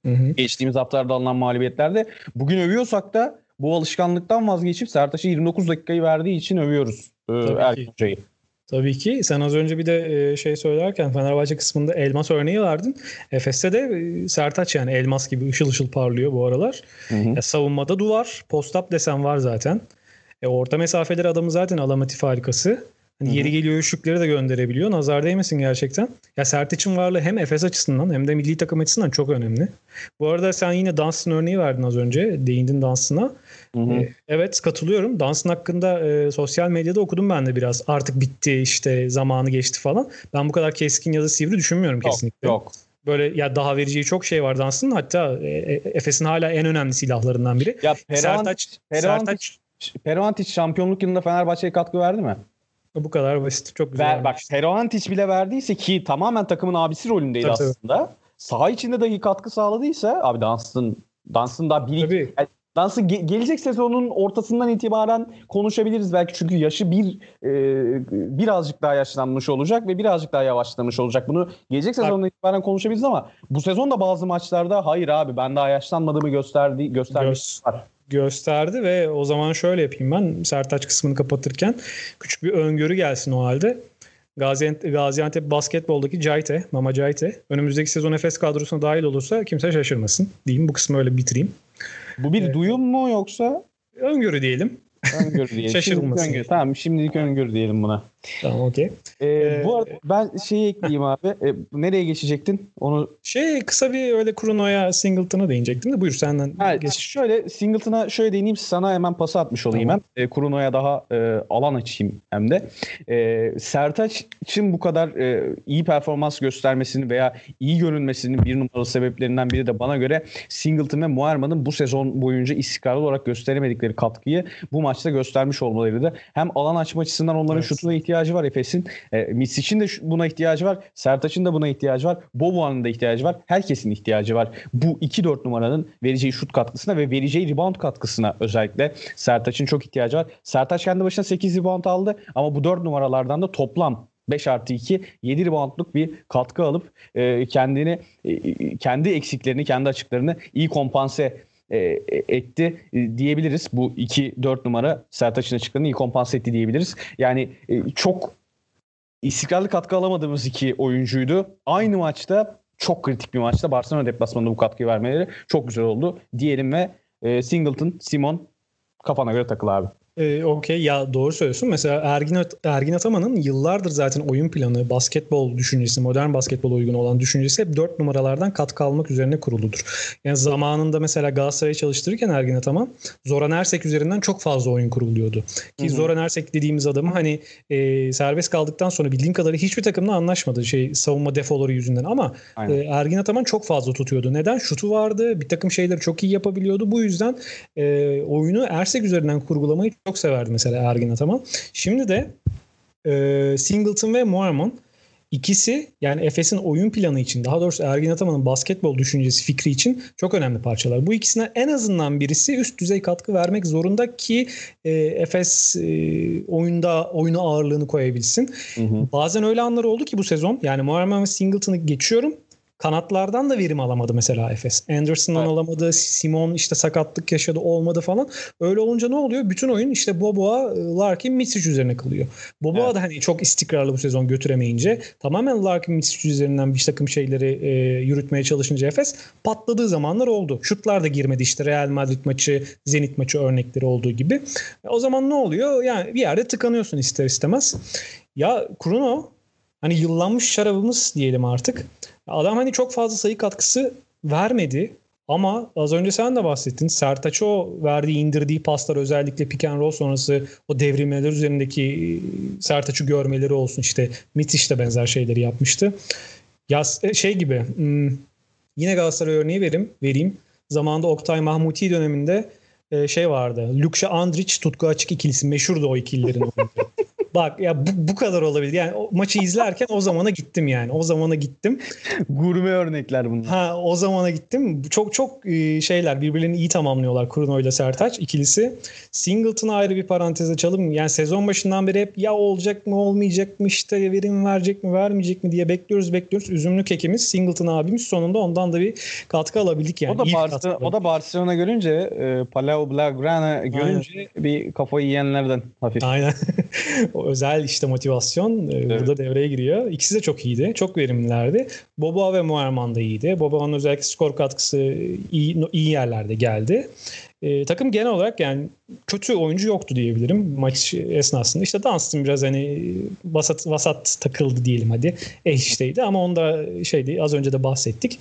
Hı hı. Geçtiğimiz haftalarda alınan mağlubiyetlerde. Bugün övüyorsak da bu alışkanlıktan vazgeçip Sertaç'a 29 dakikayı verdiği için övüyoruz e, Ergin Hoca'yı. Tabii ki. Sen az önce bir de e, şey söylerken Fenerbahçe kısmında elmas örneği verdin. Efes'te de e, Sertaç yani elmas gibi ışıl ışıl parlıyor bu aralar. Hı hı. Ya, savunmada duvar, post-up desen var zaten. E, orta mesafeleri adamı zaten alamatif harikası. Hani yeri geliyor üçlükleri de gönderebiliyor. Nazar değmesin gerçekten. Ya Sertaç'ın varlığı hem Efes açısından hem de milli takım açısından çok önemli. Bu arada sen yine Dans'ın örneği verdin az önce. Değindin Dans'ına. Ee, evet katılıyorum. Dans'ın hakkında e, sosyal medyada okudum ben de biraz. Artık bitti işte zamanı geçti falan. Ben bu kadar keskin ya da sivri düşünmüyorum yok, kesinlikle. Yok. Böyle ya daha vereceği çok şey var Dans'ın. Hatta e, e Efes'in hala en önemli silahlarından biri. Ya Sertaç, Sertaç, Peroantic şampiyonluk yılında Fenerbahçe'ye katkı verdi mi? Bu kadar basit. Çok güzel. Ver, bak Peroantic bile verdiyse ki tamamen takımın abisi rolündeydi tabii, aslında. Tabii. Saha içinde dahi katkı sağladıysa abi Dunstan Dans'ın daha bir Tabii. Yani Dansı ge- gelecek sezonun ortasından itibaren konuşabiliriz belki çünkü yaşı bir e, birazcık daha yaşlanmış olacak ve birazcık daha yavaşlamış olacak. Bunu gelecek sezondan itibaren konuşabiliriz ama bu sezon da bazı maçlarda hayır abi ben daha yaşlanmadığımı gösterdi göstermiş Göz, gösterdi ve o zaman şöyle yapayım ben Sertaç kısmını kapatırken küçük bir öngörü gelsin o halde. Gaziantep, Gaziantep basketboldaki Cayte, Mama Cayte önümüzdeki sezon Efes kadrosuna dahil olursa kimse şaşırmasın diyeyim. Bu kısmı öyle bitireyim. Bu bir evet. duyum mu yoksa? Öngörü diyelim. Öngörü diyelim. <laughs> Şaşırılmasın. Öngörü. Tamam şimdilik öngörü diyelim buna. Tamam okey. Ee, ee, bu arada ben şeyi ekleyeyim abi. Ee, nereye geçecektin? Onu şey kısa bir öyle Kruno'ya Singleton'a değinecektim de buyur senden ha, geç. Şöyle Singleton'a şöyle değineyim sana hemen pas atmış olayım tamam. hem. E, Kruno'ya daha e, alan açayım hem de. E, Sertaç'ın bu kadar e, iyi performans göstermesini veya iyi görünmesinin bir numaralı sebeplerinden biri de bana göre Singleton ve Muerman'ın bu sezon boyunca istikrarlı olarak gösteremedikleri katkıyı bu maçta göstermiş olmalarıydı. Hem alan açma açısından onların evet. şutuna ihtiyaç ihtiyacı var Efes'in. E, Misic'in de buna ihtiyacı var. Sertaç'ın da buna ihtiyacı var. Boboğan'ın da ihtiyacı var. Herkesin ihtiyacı var. Bu 2-4 numaranın vereceği şut katkısına ve vereceği rebound katkısına özellikle Sertaç'ın çok ihtiyacı var. Sertaç kendi başına 8 rebound aldı ama bu 4 numaralardan da toplam 5 artı 2 7 reboundluk bir katkı alıp e, kendini e, kendi eksiklerini kendi açıklarını iyi kompanse e, etti e, diyebiliriz. Bu 2-4 numara Sertaç'ın açıklarını iyi kompanse etti diyebiliriz. Yani e, çok istikrarlı katkı alamadığımız iki oyuncuydu. Aynı maçta çok kritik bir maçta Barcelona deplasmanında bu katkıyı vermeleri çok güzel oldu diyelim ve Singleton, Simon kafana göre takıl abi. E, Okey ya doğru söylüyorsun. Mesela Ergin, Ergin Ataman'ın yıllardır zaten oyun planı, basketbol düşüncesi, modern basketbol uygun olan düşüncesi hep 4 numaralardan katkı almak üzerine kuruludur. Yani zamanında mesela Galatasaray'ı çalıştırırken Ergin Ataman Zoran Ersek üzerinden çok fazla oyun kuruluyordu. Ki Hı-hı. Zoran Ersek dediğimiz adamı hani e, serbest kaldıktan sonra bildiğim kadarıyla hiçbir takımla anlaşmadı şey savunma defoları yüzünden ama e, Ergin Ataman çok fazla tutuyordu. Neden? Şutu vardı. Bir takım şeyleri çok iyi yapabiliyordu. Bu yüzden e, oyunu Ersek üzerinden kurgulamayı çok severdi mesela Ergin Ataman. Şimdi de e, Singleton ve Moerman ikisi yani Efes'in oyun planı için daha doğrusu Ergin Ataman'ın basketbol düşüncesi fikri için çok önemli parçalar. Bu ikisine en azından birisi üst düzey katkı vermek zorunda ki e, Efes e, oyunda oyuna ağırlığını koyabilsin. Hı hı. Bazen öyle anlar oldu ki bu sezon yani Moerman ve Singleton'ı geçiyorum. Kanatlardan da verim alamadı mesela Efes. Anderson'dan evet. alamadı. Simon işte sakatlık yaşadı olmadı falan. Öyle olunca ne oluyor? Bütün oyun işte Boboa, Larkin, Mitsic üzerine kalıyor. Boboa evet. da hani çok istikrarlı bu sezon götüremeyince tamamen Larkin, Mitsic üzerinden bir takım şeyleri e, yürütmeye çalışınca Efes patladığı zamanlar oldu. Şutlar da girmedi işte Real Madrid maçı, Zenit maçı örnekleri olduğu gibi. E, o zaman ne oluyor? Yani bir yerde tıkanıyorsun ister istemez. Ya Kruno hani yıllanmış şarabımız diyelim artık. Adam hani çok fazla sayı katkısı vermedi ama az önce sen de bahsettin. Sertaç'a o verdiği indirdiği paslar özellikle pick and roll sonrası o devrilmeler üzerindeki e, Sertaç'ı görmeleri olsun. işte Mitiş de benzer şeyleri yapmıştı. Ya e, şey gibi hmm, yine Galatasaray örneği vereyim. vereyim. Zamanında Oktay Mahmuti döneminde e, şey vardı. Lukşa Andrić Tutku Açık ikilisi meşhurdu o ikililerin. <laughs> Bak ya bu, bu kadar olabilir. Yani o maçı izlerken o zamana gittim yani. O zamana gittim. Gurme örnekler bunlar. Ha o zamana gittim. Çok çok e, şeyler birbirlerini iyi tamamlıyorlar Kruno ile Sertaç ikilisi. Singleton'a ayrı bir parantez açalım. Yani sezon başından beri hep ya olacak mı olmayacak mı işte verim verecek mi vermeyecek mi diye bekliyoruz bekliyoruz. Üzümlü kekimiz Singleton abimiz sonunda ondan da bir katkı alabildik yani. O da, Barcelona, o da Barcelona görünce e, Palau Blaugrana görünce Aynen. bir kafayı yiyenlerden hafif. Aynen. <laughs> özel işte motivasyon e, evet. burada devreye giriyor. İkisi de çok iyiydi. Çok verimlilerdi. Boba ve Muerman da iyiydi. Boba'nın özellikle skor katkısı iyi, iyi yerlerde geldi. E, takım genel olarak yani kötü oyuncu yoktu diyebilirim maç esnasında. İşte Dunstan biraz hani vasat, vasat takıldı diyelim hadi. Eşiteydi ama onda şeydi az önce de bahsettik.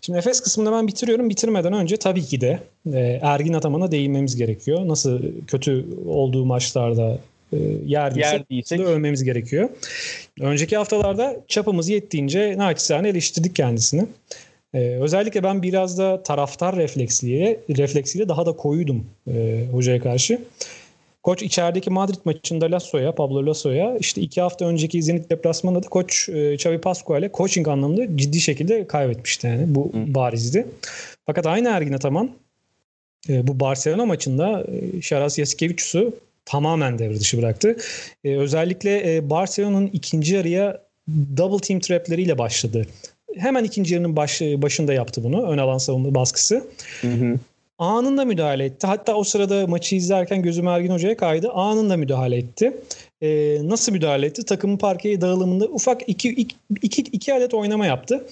Şimdi Efes kısmında ben bitiriyorum. Bitirmeden önce tabii ki de e, Ergin Ataman'a değinmemiz gerekiyor. Nasıl kötü olduğu maçlarda yerdiyse Yerdiysek. övmemiz gerekiyor. Önceki haftalarda çapımız yettiğince naçizane eleştirdik kendisini. Ee, özellikle ben biraz da taraftar refleksiyle, refleksiyle daha da koyuydum e, hocaya karşı. Koç içerideki Madrid maçında Lasso'ya, Pablo Lasso'ya işte iki hafta önceki Zenit deplasmanında da koç e, Xavi Pascual'e coaching anlamında ciddi şekilde kaybetmişti yani. Bu Hı. barizdi. Fakat aynı Ergin Ataman e, bu Barcelona maçında e, Şaras Yasikevicius'u tamamen devre dışı bıraktı. E, özellikle e, Barcelona'nın ikinci yarıya double team trapleriyle başladı. Hemen ikinci yarının baş, başında yaptı bunu. Ön alan savunma baskısı. Hı hı. Anında müdahale etti. Hatta o sırada maçı izlerken gözüm Ergin Hoca'ya kaydı. Anında müdahale etti. Ee, nasıl müdahale etti? Takımın parkeye dağılımında ufak iki, iki, iki, iki adet oynama yaptı.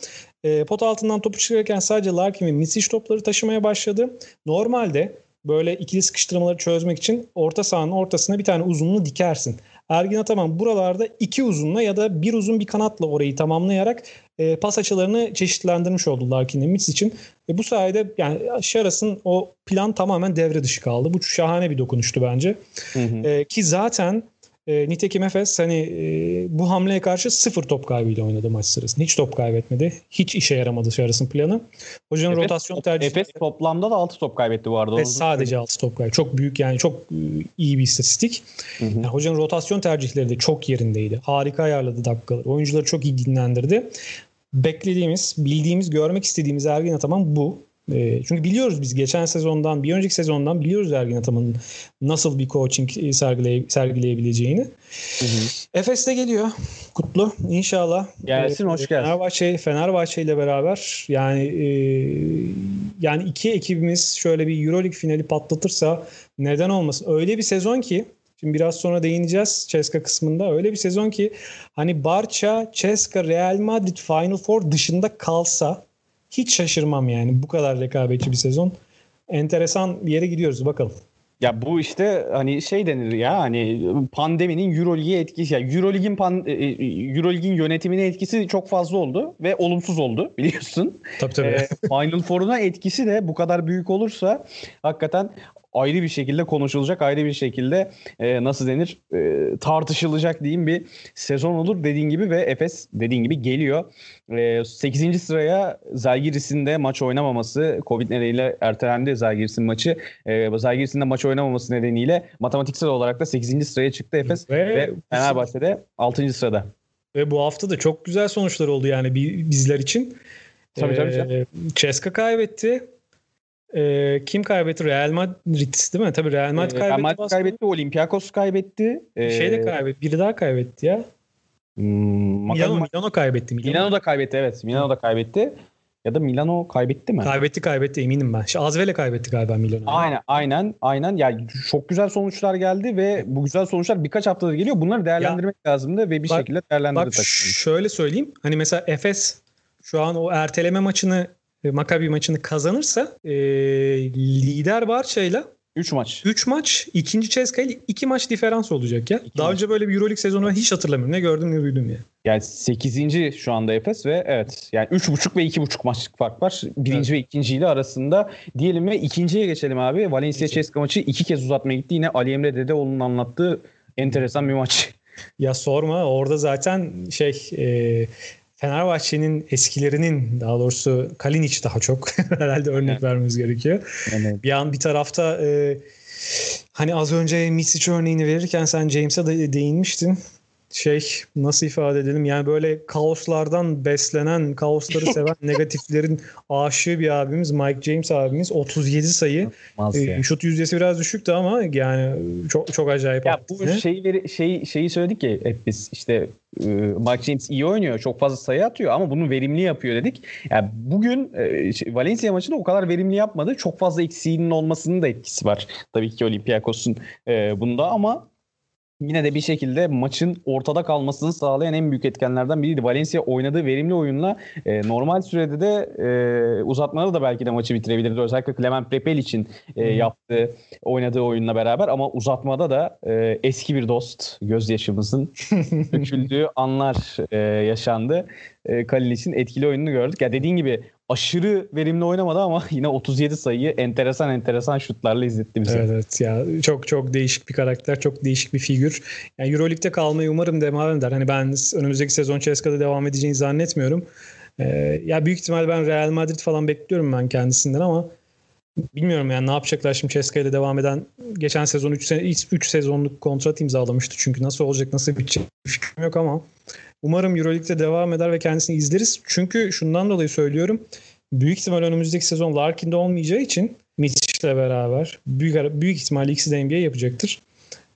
E, pot altından topu çıkarırken sadece Larkin ve Misic topları taşımaya başladı. Normalde böyle ikili sıkıştırmaları çözmek için orta sahanın ortasına bir tane uzunluğu dikersin. Ergin Ataman buralarda iki uzunla ya da bir uzun bir kanatla orayı tamamlayarak e, pas açılarını çeşitlendirmiş oldu Larkin'le Mitz için. Ve bu sayede yani Şaras'ın o plan tamamen devre dışı kaldı. Bu şahane bir dokunuştu bence. Hı hı. E, ki zaten e, nitekim Efes hani e, bu hamleye karşı sıfır top kaybıyla oynadı maç sırasında. Hiç top kaybetmedi. Hiç işe yaramadı Şaras'ın planı. Hocanın Efes, rotasyon tercihi. Efes toplamda da 6 top kaybetti bu arada. Efes sadece 6 top kaybetti. Çok büyük yani çok e, iyi bir istatistik. Hı hı. Yani hocanın rotasyon tercihleri de çok yerindeydi. Harika ayarladı dakikaları. Oyuncuları çok iyi dinlendirdi. Beklediğimiz, bildiğimiz, görmek istediğimiz Ergin Ataman bu. E, çünkü biliyoruz biz geçen sezondan, bir önceki sezondan biliyoruz Ergin Ataman'ın nasıl bir coaching sergileye, sergileyebileceğini. Hı Efes'te geliyor Kutlu inşallah. Gelsin hoş geldin. Fenerbahçe, Fenerbahçe ile beraber yani e, yani iki ekibimiz şöyle bir Euroleague finali patlatırsa neden olmasın? Öyle bir sezon ki Şimdi biraz sonra değineceğiz Ceska kısmında. Öyle bir sezon ki hani Barça, Ceska, Real Madrid Final Four dışında kalsa hiç şaşırmam yani bu kadar rekabetçi bir sezon. Enteresan bir yere gidiyoruz bakalım. Ya bu işte hani şey denir ya hani pandeminin EuroLeague'e etkisi yani EuroLeague'in pan, e, e, EuroLeague'in yönetimine etkisi çok fazla oldu ve olumsuz oldu <laughs> biliyorsun. Tabii tabii. E, Final Four'una etkisi de bu kadar büyük olursa hakikaten ayrı bir şekilde konuşulacak, ayrı bir şekilde e, nasıl denir e, tartışılacak diyeyim bir sezon olur dediğin gibi ve Efes dediğin gibi geliyor. E, 8. sıraya Zalgiris'in de maç oynamaması, Covid nedeniyle ertelendi Zalgiris'in maçı. E, Zalgiris'in de maç oynamaması nedeniyle matematiksel olarak da 8. sıraya çıktı Efes ve, ve Fenerbahçe'de 6. sırada. Ve bu hafta da çok güzel sonuçlar oldu yani bizler için. Tabii tabii. Ee, Ceska kaybetti. E, kim kaybetti? Real Madrid değil mi? Tabii Real Madrid kaybetti. Real Madrid kaybetti. Olympiakos kaybetti. Bir şey de kaybetti. Biri daha kaybetti ya. Hmm, Milano, Milano kaybetti. Milano. Milano da kaybetti evet. Milano da kaybetti. Ya da Milano kaybetti mi? Kaybetti kaybetti eminim ben. Azvele kaybetti galiba Milano. Aynen aynen aynen. Yani çok güzel sonuçlar geldi ve bu güzel sonuçlar birkaç haftadır geliyor. Bunları değerlendirmek ya, lazımdı ve bir bak, şekilde değerlendirdi. Bak takımını. şöyle söyleyeyim. Hani mesela Efes şu an o erteleme maçını Maccabi maçını kazanırsa e, lider Barça'yla 3 maç. 3 maç. ikinci Ceska ile 2 maç diferans olacak ya. İki Daha maç. önce böyle bir Euroleague sezonu ben hiç hatırlamıyorum. Ne gördüm ne duydum ya. Yani 8. şu anda Efes ve evet yani 3.5 ve 2.5 maçlık fark var. Birinci evet. ve ikinciyle arasında diyelim ve ikinciye geçelim abi. Valencia Ceska maçı iki kez uzatmaya gitti. Yine Ali Emre Dedeoğlu'nun anlattığı enteresan bir maç. Ya sorma orada zaten şey e, Fenerbahçe'nin eskilerinin daha doğrusu Kalinic daha çok <laughs> herhalde örnek evet. vermemiz gerekiyor. Evet. Bir an bir tarafta e, hani az önce Misic örneğini verirken sen James'e de değinmiştin şey nasıl ifade edelim yani böyle kaoslardan beslenen, kaosları <laughs> seven negatiflerin aşığı bir abimiz Mike James abimiz 37 sayı. E, şut yüzdesi biraz düşüktü ama yani çok çok acayip. Ya bu şeyi veri, şey şeyi söyledik ki hep biz işte e, Mike James iyi oynuyor. Çok fazla sayı atıyor ama bunu verimli yapıyor dedik. Yani bugün e, Valencia maçında o kadar verimli yapmadı. Çok fazla eksiğinin olmasının da etkisi var. Tabii ki Olympiakos'un e, bunda ama yine de bir şekilde maçın ortada kalmasını sağlayan en büyük etkenlerden biriydi. Valencia oynadığı verimli oyunla e, normal sürede de e, uzatmada da belki de maçı bitirebilirdi. Özellikle Clement Prepel için e, yaptığı, oynadığı oyunla beraber ama uzatmada da e, eski bir dost gözyaşımızın <laughs> döküldüğü anlar e, yaşandı. E, Kalinic'in etkili oyununu gördük. Ya dediğin gibi aşırı verimli oynamadı ama <laughs> yine 37 sayıyı enteresan enteresan şutlarla izletti bize. Evet evet ya çok çok değişik bir karakter, çok değişik bir figür. Yani EuroLeague'de kalmayı umarım devam eder. Hani ben önümüzdeki sezon Ceska'da devam edeceğini zannetmiyorum. Ee, ya büyük ihtimal ben Real Madrid falan bekliyorum ben kendisinden ama bilmiyorum yani ne yapacaklar şimdi Ceska devam eden geçen sezon 3 sene 3 sezonluk kontrat imzalamıştı çünkü nasıl olacak nasıl bitecek fikrim yok ama Umarım Euroleague'de devam eder ve kendisini izleriz. Çünkü şundan dolayı söylüyorum. Büyük ihtimal önümüzdeki sezon Larkin'de olmayacağı için Mitch beraber büyük büyük ihtimalle ikisi de NBA yapacaktır.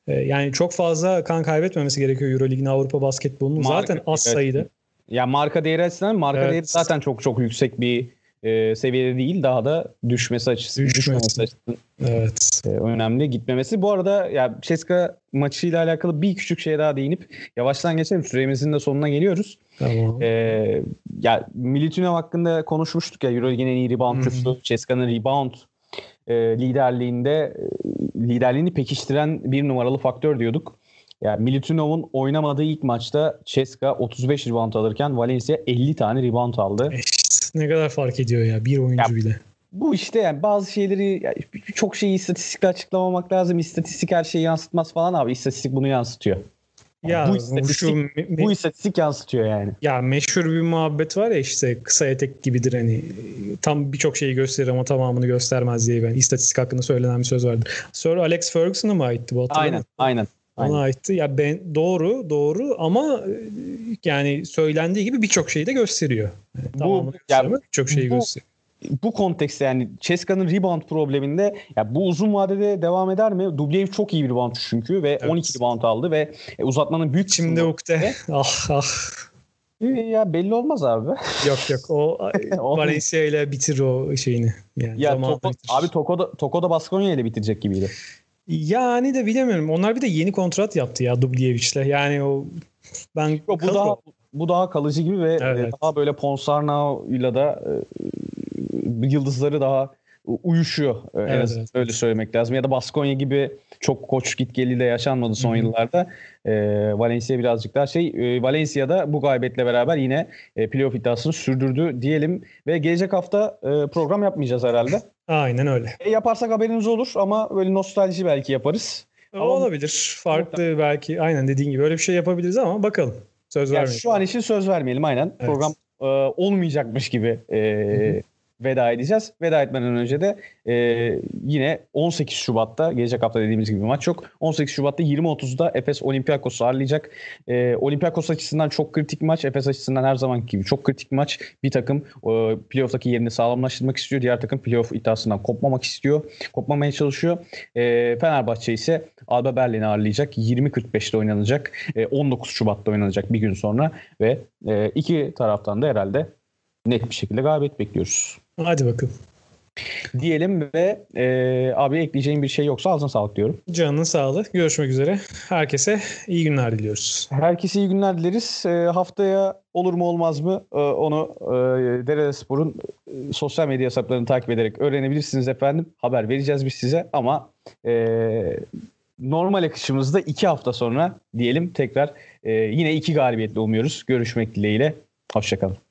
Ee, yani çok fazla kan kaybetmemesi gerekiyor Euroleague'in Avrupa basketbolunun. Zaten az evet. sayıda. Ya marka değeri açısından marka evet. değeri zaten çok çok yüksek bir e, seviyede değil. Daha da düşmesi açısından. Düşmesi. açısından evet. E, önemli gitmemesi. Bu arada ya Ceska maçıyla alakalı bir küçük şey daha değinip yavaştan geçelim. Süremizin de sonuna geliyoruz. Tamam. E, ya Militinov hakkında konuşmuştuk ya Euroleague'in en iyi reboundçusu. Ceska'nın rebound e, liderliğinde e, liderliğini pekiştiren bir numaralı faktör diyorduk. Yani Milutinov'un oynamadığı ilk maçta Ceska 35 rebound alırken Valencia 50 tane rebound aldı. Ne kadar fark ediyor ya bir oyuncu ya, bile. Bu işte yani bazı şeyleri yani çok şeyi istatistikle açıklamamak lazım. İstatistik her şeyi yansıtmaz falan abi. İstatistik bunu yansıtıyor. Ya bu istatistik, şu, bu istatistik yansıtıyor yani. Ya meşhur bir muhabbet var ya işte kısa etek gibidir hani tam birçok şeyi gösterir ama tamamını göstermez diye ben istatistik hakkında söylenen bir söz vardı. Sir Alex Ferguson'a mı aitti bu Aynen, aynen. Ona aitti. Ya ben doğru, doğru ama yani söylendiği gibi birçok şeyi de gösteriyor. Yani bu ya, birçok şeyi bu, gösteriyor bu kontekste yani Ceska'nın rebound probleminde ya bu uzun vadede devam eder mi? Dublev çok iyi bir rebound çünkü ve evet. 12 rebound aldı ve uzatmanın büyük Şimdi ukde. <laughs> Ah ah. Ya belli olmaz abi. <laughs> Yok yok o <laughs> Valencia ile bitir o şeyini. Yani ya Toko, abi Toko'da Toko'da Baskonya ile bitirecek gibiydi. Yani de bilemiyorum. Onlar bir de yeni kontrat yaptı ya Dubljević'le. Yani o ben bu daha bu daha kalıcı gibi ve evet. daha böyle Ponsarnau'yla da yıldızları daha uyuşuyor. Evet, en evet. öyle söylemek lazım. Ya da Baskonya gibi çok koç git geli de yaşanmadı son Hı-hı. yıllarda. E, Valencia birazcık daha şey. E, Valencia'da bu gaybetle beraber yine e, playoff iddiasını sürdürdü diyelim. Ve gelecek hafta e, program yapmayacağız herhalde. Aynen öyle. E, yaparsak haberiniz olur ama böyle nostalji belki yaparız. Ama olabilir. Farklı muhtemelen. belki. Aynen dediğin gibi öyle bir şey yapabiliriz ama bakalım. Söz yani vermeyelim. Şu an için söz vermeyelim aynen. Evet. Program e, olmayacakmış gibi e, veda edeceğiz. Veda etmeden önce de e, yine 18 Şubat'ta gelecek hafta dediğimiz gibi maç yok. 18 Şubat'ta 20.30'da Efes Olympiakos'u ağırlayacak. E, Olympiakos açısından çok kritik maç. Efes açısından her zaman gibi çok kritik maç. Bir takım e, playoff'taki yerini sağlamlaştırmak istiyor. Diğer takım playoff iddiasından kopmamak istiyor. Kopmamaya çalışıyor. E, Fenerbahçe ise Alba Berlin'i ağırlayacak. 20.45'te oynanacak. E, 19 Şubat'ta oynanacak bir gün sonra ve e, iki taraftan da herhalde net bir şekilde galibiyet bekliyoruz. Hadi bakalım. Diyelim ve e, abi ekleyeceğim bir şey yoksa ağzına sağlık diyorum. Canının sağlığı. Görüşmek üzere. Herkese iyi günler diliyoruz. Herkese iyi günler dileriz. E, haftaya olur mu olmaz mı e, onu e, Derespor'un e, sosyal medya hesaplarını takip ederek öğrenebilirsiniz efendim. Haber vereceğiz biz size ama e, normal akışımızda iki hafta sonra diyelim tekrar e, yine iki galibiyetle umuyoruz. Görüşmek dileğiyle. Hoşçakalın.